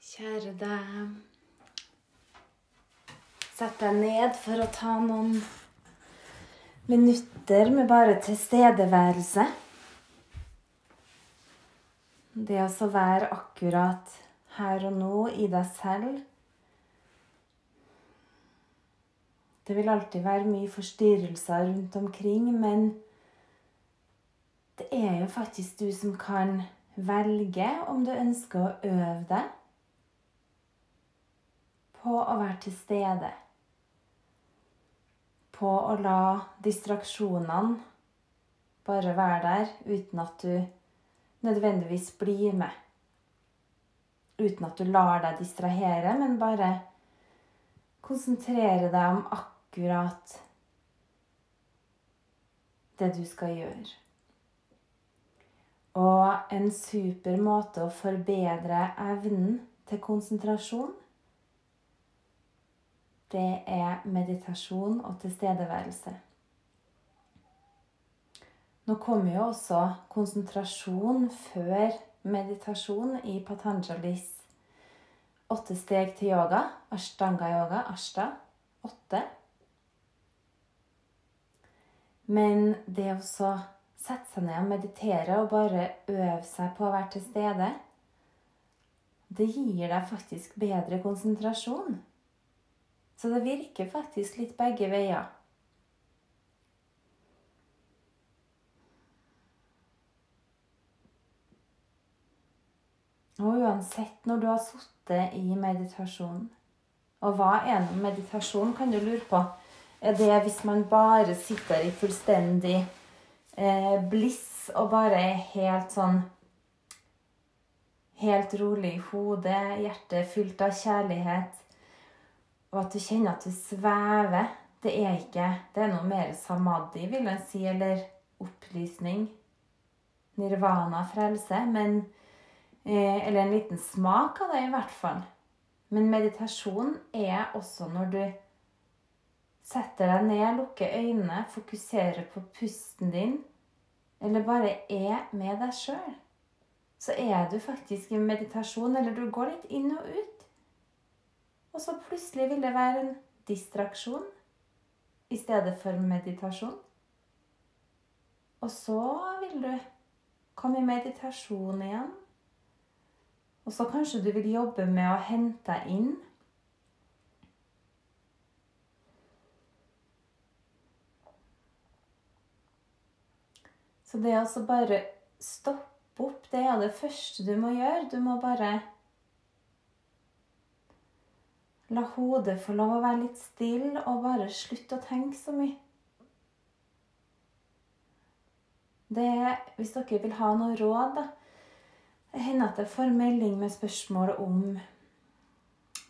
Kjære deg. Sett deg ned for å ta noen minutter med bare tilstedeværelse. Det å være akkurat her og nå i deg selv. Det vil alltid være mye forstyrrelser rundt omkring, men det er jo faktisk du som kan velge om du ønsker å øve deg på å være til stede. På å la distraksjonene bare være der uten at du nødvendigvis blir med. Uten at du lar deg distrahere, men bare konsentrere deg om akkurat det du skal gjøre. Og en super måte å forbedre evnen til konsentrasjon det er meditasjon og tilstedeværelse. Nå kommer jo også konsentrasjon før meditasjon i Patanjalis åtte steg til yoga. Ashtanga-yoga, ashta. Åtte. Men det å sette seg ned og meditere og bare øve seg på å være til stede, det gir deg faktisk bedre konsentrasjon. Så det virker faktisk litt begge veier. Og uansett når du har sittet i meditasjon Og hva er nå meditasjon, kan du lure på? Er det hvis man bare sitter i fullstendig eh, bliss og bare er helt sånn Helt rolig i hodet, hjertet fylt av kjærlighet og at du kjenner at du svever. Det er ikke Det er noe mer samadhi, vil jeg si, eller opplysning. Nirvana, frelse. Men eh, Eller en liten smak av det, i hvert fall. Men meditasjon er også når du setter deg ned, lukker øynene, fokuserer på pusten din, eller bare er med deg sjøl. Så er du faktisk i meditasjon, eller du går litt inn og ut. Og så plutselig vil det være en distraksjon i stedet for meditasjon. Og så vil du komme i meditasjon igjen. Og så kanskje du vil jobbe med å hente inn Så det å bare stoppe opp, det er det første du må gjøre. Du må bare La hodet få lov å være litt stille, og bare slutte å tenke så mye. Det, hvis dere vil ha noe råd, da Det hender at jeg får melding med spørsmål om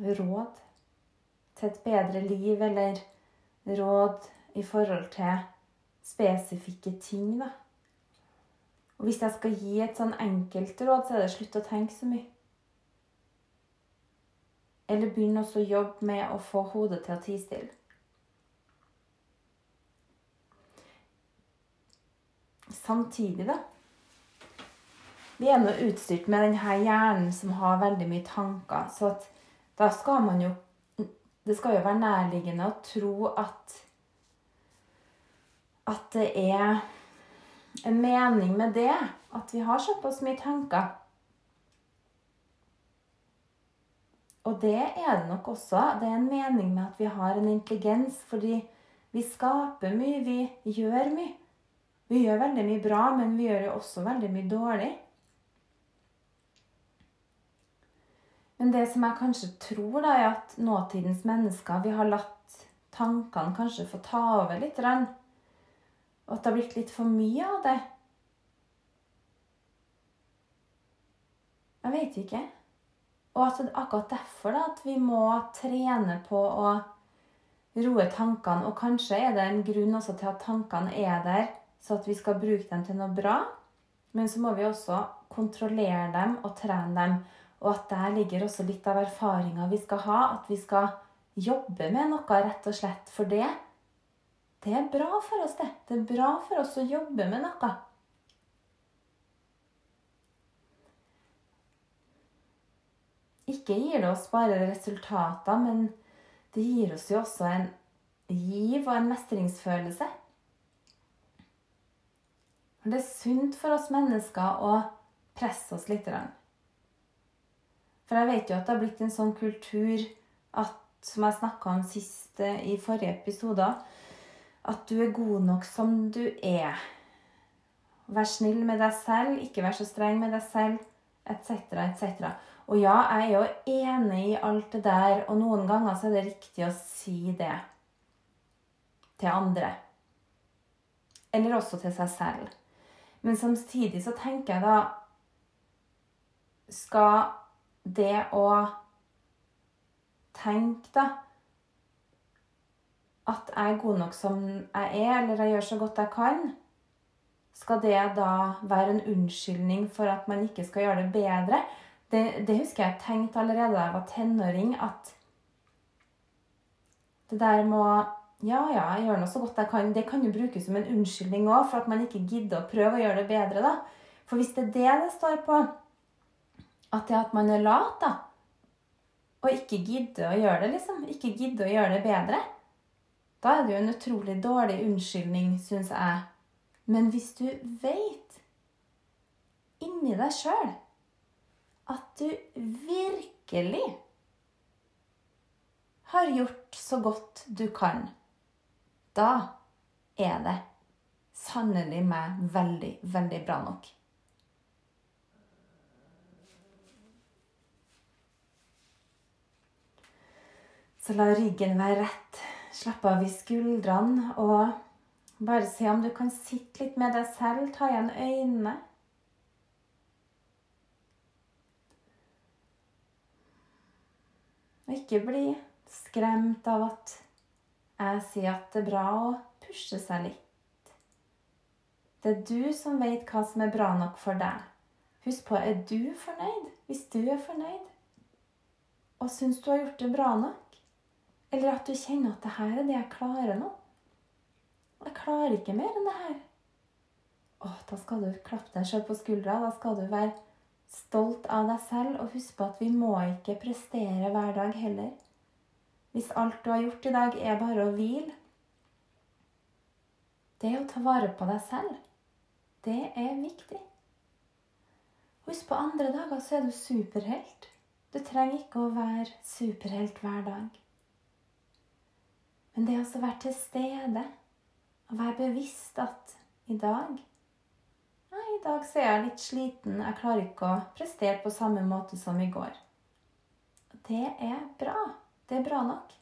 råd til et bedre liv, eller råd i forhold til spesifikke ting, da. Og hvis jeg skal gi et sånn enkelt råd, så er det slutt å tenke så mye. Eller begynn også å jobbe med å få hodet til å tie stille. Samtidig, da Vi er nå utstyrt med denne hjernen som har veldig mye tanker. Så da skal man jo Det skal jo være nærliggende å tro at At det er en mening med det. At vi har såpass mye tanker. Og det er det nok også. Det er en mening med at vi har en intelligens, fordi vi skaper mye, vi gjør mye. Vi gjør veldig mye bra, men vi gjør jo også veldig mye dårlig. Men det som jeg kanskje tror, da, er at nåtidens mennesker vi har latt tankene kanskje få ta over litt. Og at det har blitt litt for mye av det. Jeg vet ikke. Og at det er akkurat derfor da, at vi må trene på å roe tankene. Og kanskje er det en grunn også til at tankene er der, så at vi skal bruke dem til noe bra. Men så må vi også kontrollere dem og trene dem. Og at der ligger også litt av erfaringa vi skal ha. At vi skal jobbe med noe, rett og slett. For det, det er bra for oss, det. Det er bra for oss å jobbe med noe. Ikke gir det oss bare resultater, men det gir oss jo også en giv og en mestringsfølelse. Det er sunt for oss mennesker å presse oss litt. For jeg vet jo at det har blitt en sånn kultur at, som jeg snakka om sist eh, i forrige episode, at du er god nok som du er. Vær snill med deg selv, ikke vær så streng med deg selv, etc., etc. Og ja, jeg er jo enig i alt det der, og noen ganger så er det riktig å si det til andre. Eller også til seg selv. Men samtidig så tenker jeg da Skal det å tenke, da At jeg er god nok som jeg er, eller jeg gjør så godt jeg kan Skal det da være en unnskyldning for at man ikke skal gjøre det bedre? Det, det husker jeg tenkte allerede da jeg var tenåring, at det der må ja, ja, jeg gjør nå så godt jeg kan. Det kan jo brukes som en unnskyldning òg, for at man ikke gidder å prøve å gjøre det bedre, da. For hvis det er det det står på, at det er at man er lat, da, og ikke gidder å gjøre det, liksom, ikke gidder å gjøre det bedre, da er det jo en utrolig dårlig unnskyldning, syns jeg. Men hvis du veit inni deg sjøl at du virkelig har gjort så godt du kan da er det sannelig meg veldig, veldig bra nok. Så la ryggen være rett. Slapp av i skuldrene og bare se om du kan sitte litt med deg selv. Ta igjen øynene. Ikke bli skremt av at jeg sier at det er bra å pushe seg litt. Det er du som vet hva som er bra nok for deg. Husk på, er du fornøyd? Hvis du er fornøyd og syns du har gjort det bra nok, eller at du kjenner at det her er det jeg klarer nå Jeg klarer ikke mer enn det her. Å, da skal du klappe deg sjøl på skuldra. Da skal du være stolt av deg selv, og husk på at vi må ikke prestere hver dag heller. Hvis alt du har gjort i dag, er bare å hvile Det å ta vare på deg selv, det er viktig. Husk på andre dager så er du superhelt. Du trenger ikke å være superhelt hver dag. Men det å være til stede og være bevisst at i dag Nei, i dag så er jeg litt sliten. Jeg klarer ikke å prestere på samme måte som i går. Det er bra. Det er bra nok.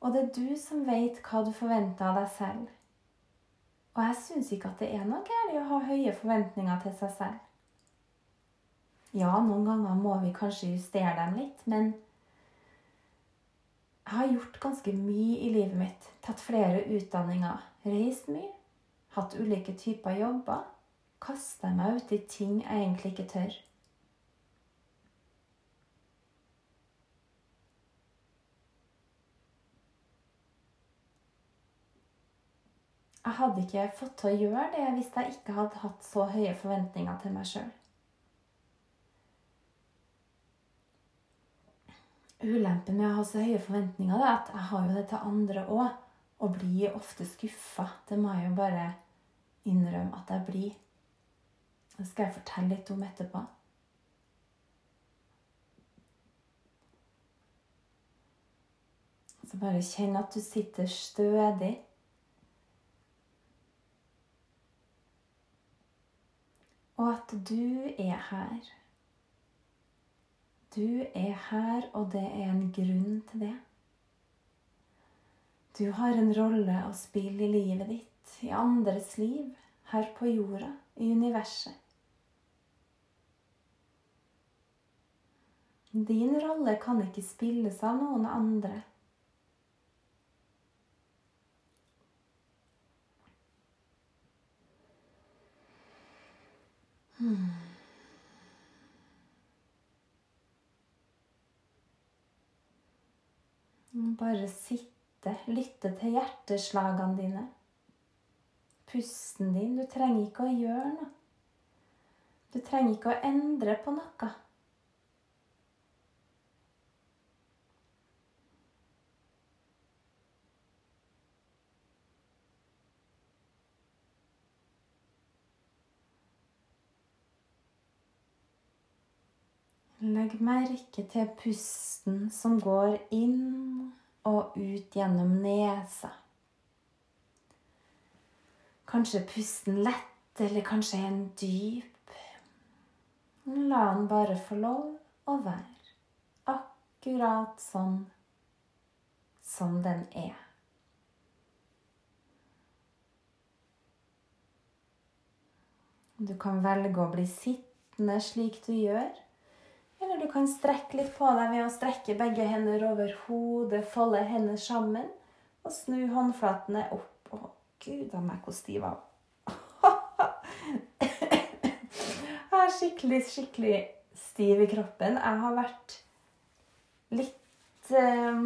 Og det er du som vet hva du forventer av deg selv. Og jeg syns ikke at det er noe galt å ha høye forventninger til seg selv. Ja, noen ganger må vi kanskje justere dem litt, men jeg har gjort ganske mye i livet mitt. Tatt flere utdanninger, reist mye, hatt ulike typer jobber. Kasta meg ut i ting jeg egentlig ikke tør. Jeg hadde ikke fått til å gjøre det hvis jeg ikke hadde hatt så høye forventninger til meg sjøl. Ulempen med å ha så høye forventninger er at jeg har jo det til andre òg. Og blir ofte skuffa. Det må jeg jo bare innrømme at jeg blir. Det skal jeg fortelle litt om etterpå. Så bare kjenn at du sitter stødig og at du er her. Du er her, og det er en grunn til det. Du har en rolle å spille i livet ditt, i andres liv, her på jorda, i universet. Din rolle kan ikke spilles av noen andre. Hmm. Bare sitte, lytte til hjerteslagene dine. Pusten din. Du trenger ikke å gjøre noe. Du trenger ikke å endre på noe. Legg merke til pusten som går inn og ut gjennom nesa. Kanskje pusten lett, eller kanskje en dyp. La den bare få lov å være akkurat sånn som den er. Du kan velge å bli sittende slik du gjør. Eller du kan strekke litt på deg ved å strekke begge hender over hodet, folde hendene sammen og snu håndflatene opp. Å, gud a meg, hvor stiv jeg Jeg er skikkelig, skikkelig stiv i kroppen. Jeg har vært litt eh,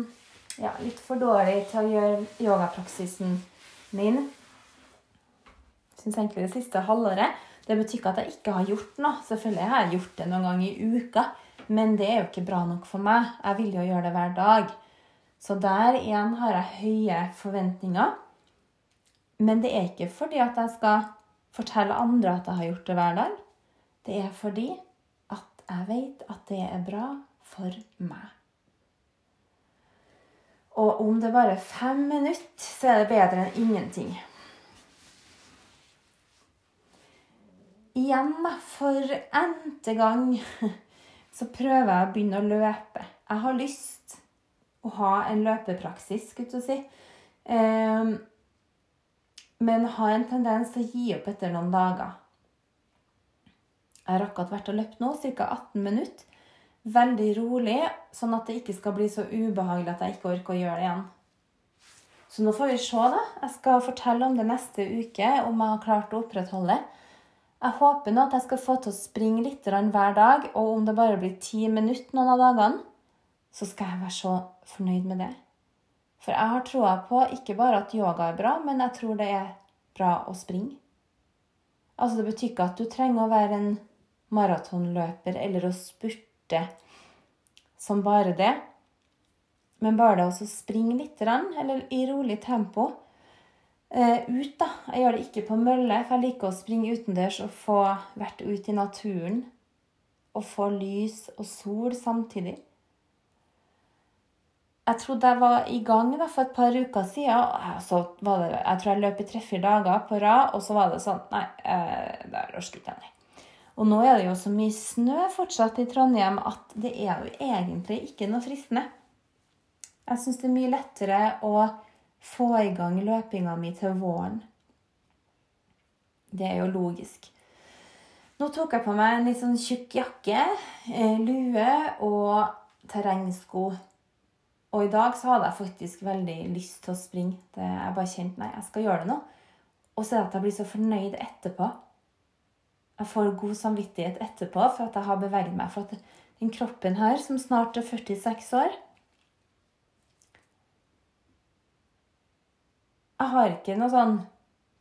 ja, litt for dårlig til å gjøre yogapraksisen min. Syns egentlig det siste halvåret. Det betyr ikke at jeg ikke har gjort noe. Selvfølgelig har jeg gjort det noen ganger i uka. Men det er jo ikke bra nok for meg. Jeg vil jo gjøre det hver dag. Så der igjen har jeg høye forventninger. Men det er ikke fordi at jeg skal fortelle andre at jeg har gjort det hver dag. Det er fordi at jeg vet at det er bra for meg. Og om det bare er fem minutter, så er det bedre enn ingenting. Igjen, da, for n-te gang så prøver jeg å begynne å løpe. Jeg har lyst å ha en løpepraksis, skulle jeg si. Um, men har en tendens til å gi opp etter noen dager. Jeg har akkurat vært og løpt nå, ca. 18 minutter. Veldig rolig, sånn at det ikke skal bli så ubehagelig at jeg ikke orker å gjøre det igjen. Så nå får vi se, da. Jeg skal fortelle om det neste uke, om jeg har klart å opprettholde. Jeg håper nå at jeg skal få til å springe litt hver dag, og om det bare blir ti minutter noen av dagene, så skal jeg være så fornøyd med det. For jeg har troa på ikke bare at yoga er bra, men jeg tror det er bra å springe. Altså Det betyr ikke at du trenger å være en maratonløper eller å spurte som bare det. Men bare det å springe litt, eller i rolig tempo, ut, da. Jeg gjør det ikke på mølle, for jeg liker å springe utendørs og få vært ute i naturen. Og få lys og sol samtidig. Jeg trodde jeg var i gang da, for et par uker siden. Så var det, jeg tror jeg løp i tre-fire dager på rad, og så var det sånn Nei, eh, der orker ikke jeg, Og nå er det jo så mye snø fortsatt i Trondheim at det er jo egentlig ikke noe fristende. Jeg syns det er mye lettere å få i gang løpinga mi til våren. Det er jo logisk. Nå tok jeg på meg en litt sånn tjukk jakke, eh, lue og terrengsko. Og i dag så hadde jeg faktisk veldig lyst til å springe. Det, jeg bare kjente nei, jeg skal gjøre det nå. Og så er det at jeg blir så fornøyd etterpå. Jeg får god samvittighet etterpå for at jeg har beveget meg. For at den kroppen her, som snart er 46 år Jeg har ikke noe sånn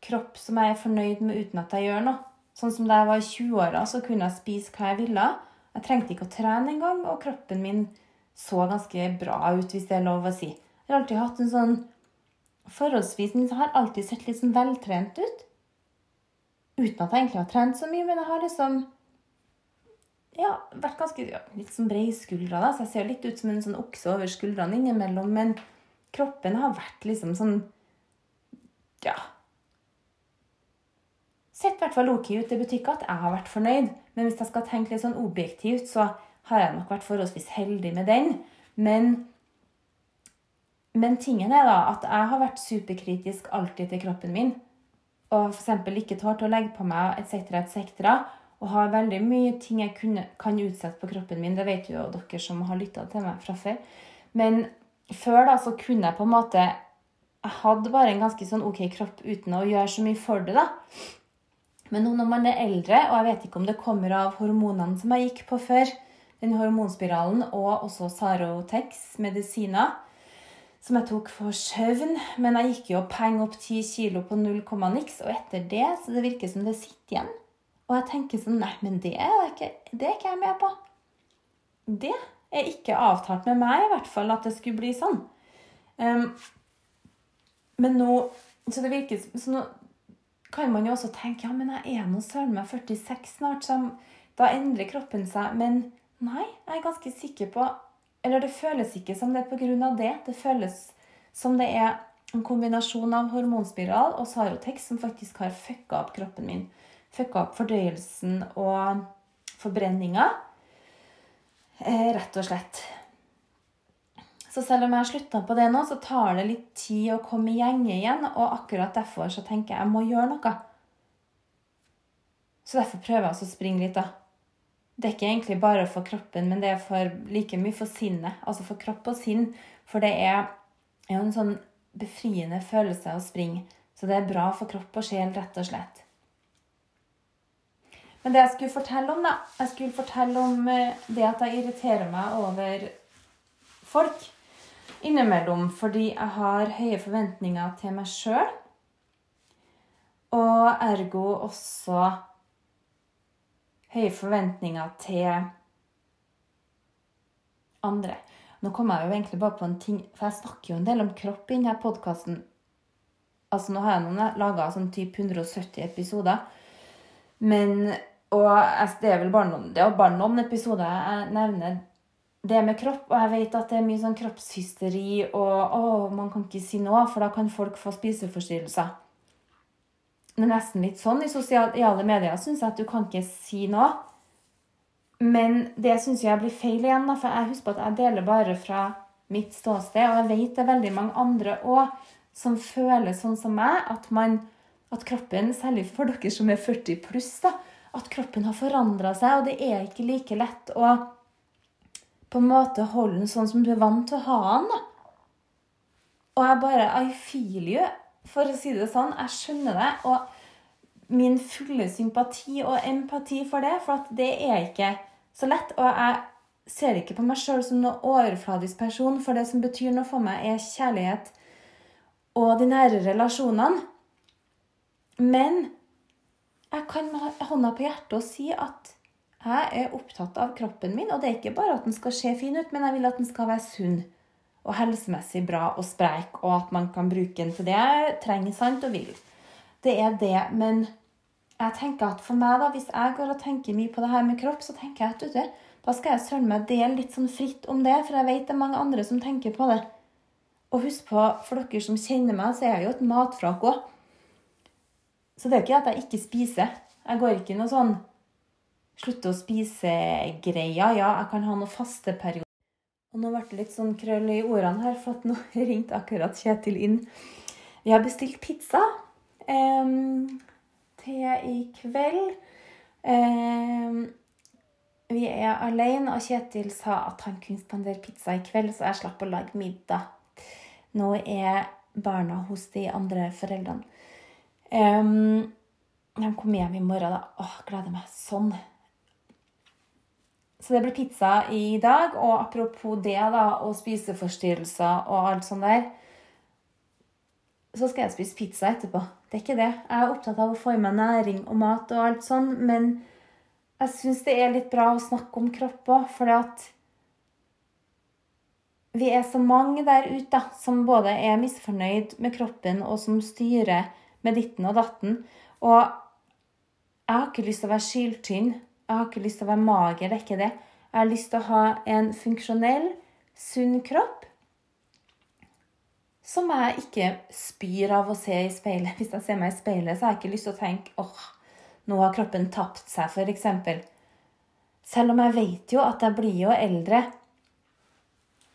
kropp som jeg er fornøyd med uten at jeg gjør noe. Sånn som da jeg var i 20-åra, så kunne jeg spise hva jeg ville. Jeg trengte ikke å trene engang, og kroppen min så ganske bra ut, hvis det er lov å si. Jeg har alltid hatt en sånn Forholdsvis jeg har alltid sett litt sånn veltrent ut. Uten at jeg egentlig har trent så mye, men jeg har liksom ja, vært ganske ja, litt sånn brei i skuldra. da, så jeg ser litt ut som en sånn okse over skuldrene innimellom. Men kroppen har vært liksom sånn ja Sett i hvert fall ok ut. Betyr ikke at jeg har vært fornøyd, men hvis jeg skal tenke litt sånn objektivt, så har jeg nok vært forholdsvis heldig med den. Men, men tingen er da at jeg har vært superkritisk alltid til kroppen min. Og f.eks. ikke tålt å legge på meg etc., etc. Og har veldig mye ting jeg kunne, kan utsette på kroppen min. Det vet jo dere som har lytta til meg fra før. Men før da så kunne jeg på en måte jeg hadde bare en ganske sånn ok kropp uten å gjøre så mye for det, da. Men nå når man er eldre, og jeg vet ikke om det kommer av hormonene som jeg gikk på før, den hormonspiralen og også Sarotex medisiner, som jeg tok for søvn. Men jeg gikk jo peng opp 10 kilo på null komma niks, og etter det så det virker som det sitter igjen. Og jeg tenker sånn Nei, men det er ikke, det er ikke jeg med på. Det er ikke avtalt med meg, i hvert fall, at det skulle bli sånn. Um, men nå Så det virker så nå kan man jo også tenke ja, men jeg er nå søren meg 46 snart, så da endrer kroppen seg. Men nei, jeg er ganske sikker på Eller det føles ikke som det er pga. det. Det føles som det er en kombinasjon av hormonspiral og Sarotex som faktisk har fucka opp kroppen min. Fucka opp fordøyelsen og forbrenninga. Eh, rett og slett. Så selv om jeg har slutta på det nå, så tar det litt tid å komme i gjenge igjen. Og akkurat derfor så tenker jeg jeg må gjøre noe. Så derfor prøver jeg å springe litt, da. Det er ikke egentlig bare for kroppen, men det er for like mye for sinnet. Altså for kropp og sinn. For det er jo en sånn befriende følelse å springe. Så det er bra for kropp og sjel, rett og slett. Men det jeg skulle fortelle om, da Jeg skulle fortelle om eh, det at jeg irriterer meg over folk innimellom fordi jeg har høye forventninger til meg sjøl. Og ergo også høye forventninger til andre. Nå kom jeg jo egentlig bare på en ting, for jeg snakker jo en del om kropp i denne podkasten. Altså, nå har jeg laga sånn type 170 episoder. Men Og det er vel bare noen, bare noen episoder jeg nevner det med kropp. Og jeg vet at det er mye sånn kroppshysteri og å, man kan ikke si noe, for da kan folk få spiseforstyrrelser. Det er nesten litt sånn i sosiale medier, syns jeg, at du kan ikke si noe. Men det syns jeg blir feil igjen, da, for jeg husker at jeg deler bare fra mitt ståsted. Og jeg vet det er veldig mange andre òg som føler sånn som meg, at, man, at kroppen, særlig for dere som er 40 pluss, da, at kroppen har forandra seg, og det er ikke like lett å på en måte holde den sånn som du er vant til å ha den. Og jeg bare I feel you, for å si det sånn. Jeg skjønner det. Og min fulle sympati og empati for det, for at det er ikke så lett. Og jeg ser ikke på meg sjøl som noen overfladisk person, for det som betyr noe for meg, er kjærlighet og de nære relasjonene. Men jeg kan med hånda på hjertet og si at jeg er opptatt av kroppen min, og det er ikke bare at den skal se fin ut, men jeg vil at den skal være sunn og helsemessig bra og spreik, og at man kan bruke den til det jeg trenger sant og vil. Det er det, men jeg tenker at for meg, da, hvis jeg går og tenker mye på det her med kropp, så tenker jeg at du, du, da skal jeg søren meg dele litt sånn fritt om det, for jeg vet det er mange andre som tenker på det. Og husk på, for dere som kjenner meg, så er jeg jo et matfrak òg. Så det er jo ikke at jeg ikke spiser. Jeg går ikke noe sånn slutte å spise-greia. Ja, jeg kan ha noen faste perioder. Og nå ble det litt sånn krøll i ordene her, for nå ringte akkurat Kjetil inn. Vi har bestilt pizza. Um, til i kveld. Eh, vi er alene, og Kjetil sa at han kunne spandere pizza i kveld, så jeg slapp å lage middag. Nå er barna hos de andre foreldrene. Um, de kommer hjem i morgen, da. Åh, gleder meg sånn. Så det blir pizza i dag. Og apropos det, da, og spiseforstyrrelser og alt sånt der så skal jeg spise pizza etterpå. Det er ikke det. Jeg er opptatt av å få i meg næring og mat og alt sånn, men jeg syns det er litt bra å snakke om kropp òg, for at vi er så mange der ute som både er misfornøyd med kroppen, og som styrer med ditten og datten. Og jeg har ikke lyst til å være syltynn. Jeg har ikke lyst til å være mager. Det er ikke det. Jeg har lyst til å ha en funksjonell, sunn kropp som jeg ikke spyr av å se i speilet. Hvis jeg ser meg i speilet, så har jeg ikke lyst til å tenke åh, oh, nå har kroppen tapt seg, f.eks. Selv om jeg vet jo at jeg blir jo eldre,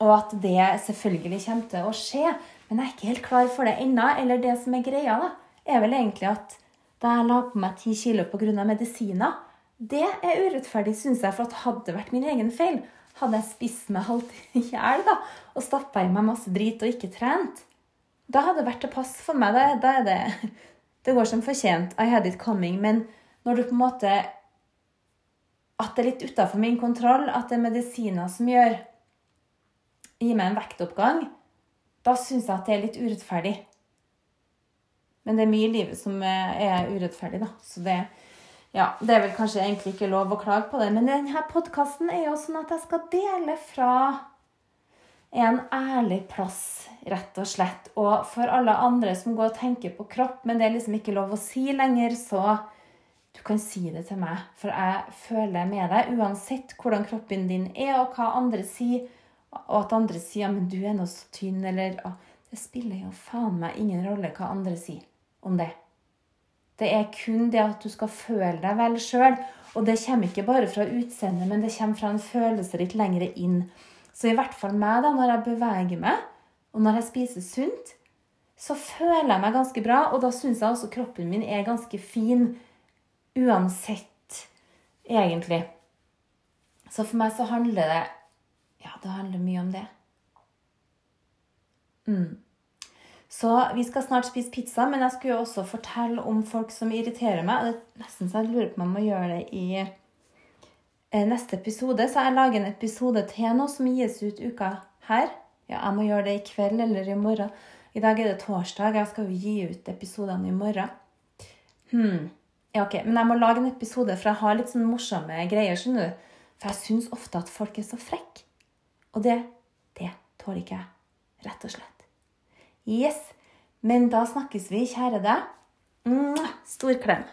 og at det selvfølgelig kommer til å skje. Men jeg er ikke helt klar for det ennå. Eller det som er greia, da, er vel egentlig at da jeg la på meg ti kilo pga. medisiner, det er urettferdig, syns jeg, for at hadde det vært min egen feil, hadde jeg spist meg halvt i hjel og stappa i meg masse drit og ikke trent, da hadde det vært til pass for meg. Da, da er det Det går som fortjent. I had it coming. Men når du på en måte At det er litt utafor min kontroll, at det er medisiner som gjør Gir meg en vektoppgang, da syns jeg at det er litt urettferdig. Men det er mye i livet som er urettferdig, da. Så det Ja, det er vel kanskje egentlig ikke lov å klage på det, men denne podkasten er jo sånn at jeg skal dele fra en ærlig plass, rett og slett. Og for alle andre som går og tenker på kropp, men det er liksom ikke lov å si lenger, så du kan si det til meg, for jeg føler med deg uansett hvordan kroppen din er, og hva andre sier. Og at andre sier men du er nå så tynn, eller Det spiller jo faen meg ingen rolle hva andre sier om det. Det er kun det at du skal føle deg vel sjøl. Og det kommer ikke bare fra utseendet, men det kommer fra en følelse litt lengre inn. Så i hvert fall meg, da, når jeg beveger meg, og når jeg spiser sunt, så føler jeg meg ganske bra. Og da syns jeg også kroppen min er ganske fin uansett, egentlig. Så for meg så handler det Ja, det handler mye om det. Mm. Så vi skal snart spise pizza, men jeg skulle jo også fortelle om folk som irriterer meg. og Det er nesten så jeg lurer på om jeg må gjøre det i eh, neste episode. Så jeg lager en episode til nå som gis ut uka her. Ja, jeg må gjøre det i kveld eller i morgen. I dag er det torsdag. Jeg skal jo gi ut episodene i morgen. Hmm. Ja, ok, Men jeg må lage en episode, for jeg har litt sånn morsomme greier. skjønner du? For jeg syns ofte at folk er så frekke. Og det, det tåler ikke jeg. Rett og slett. Yes. Men da snakkes vi, kjære deg. Stor klem.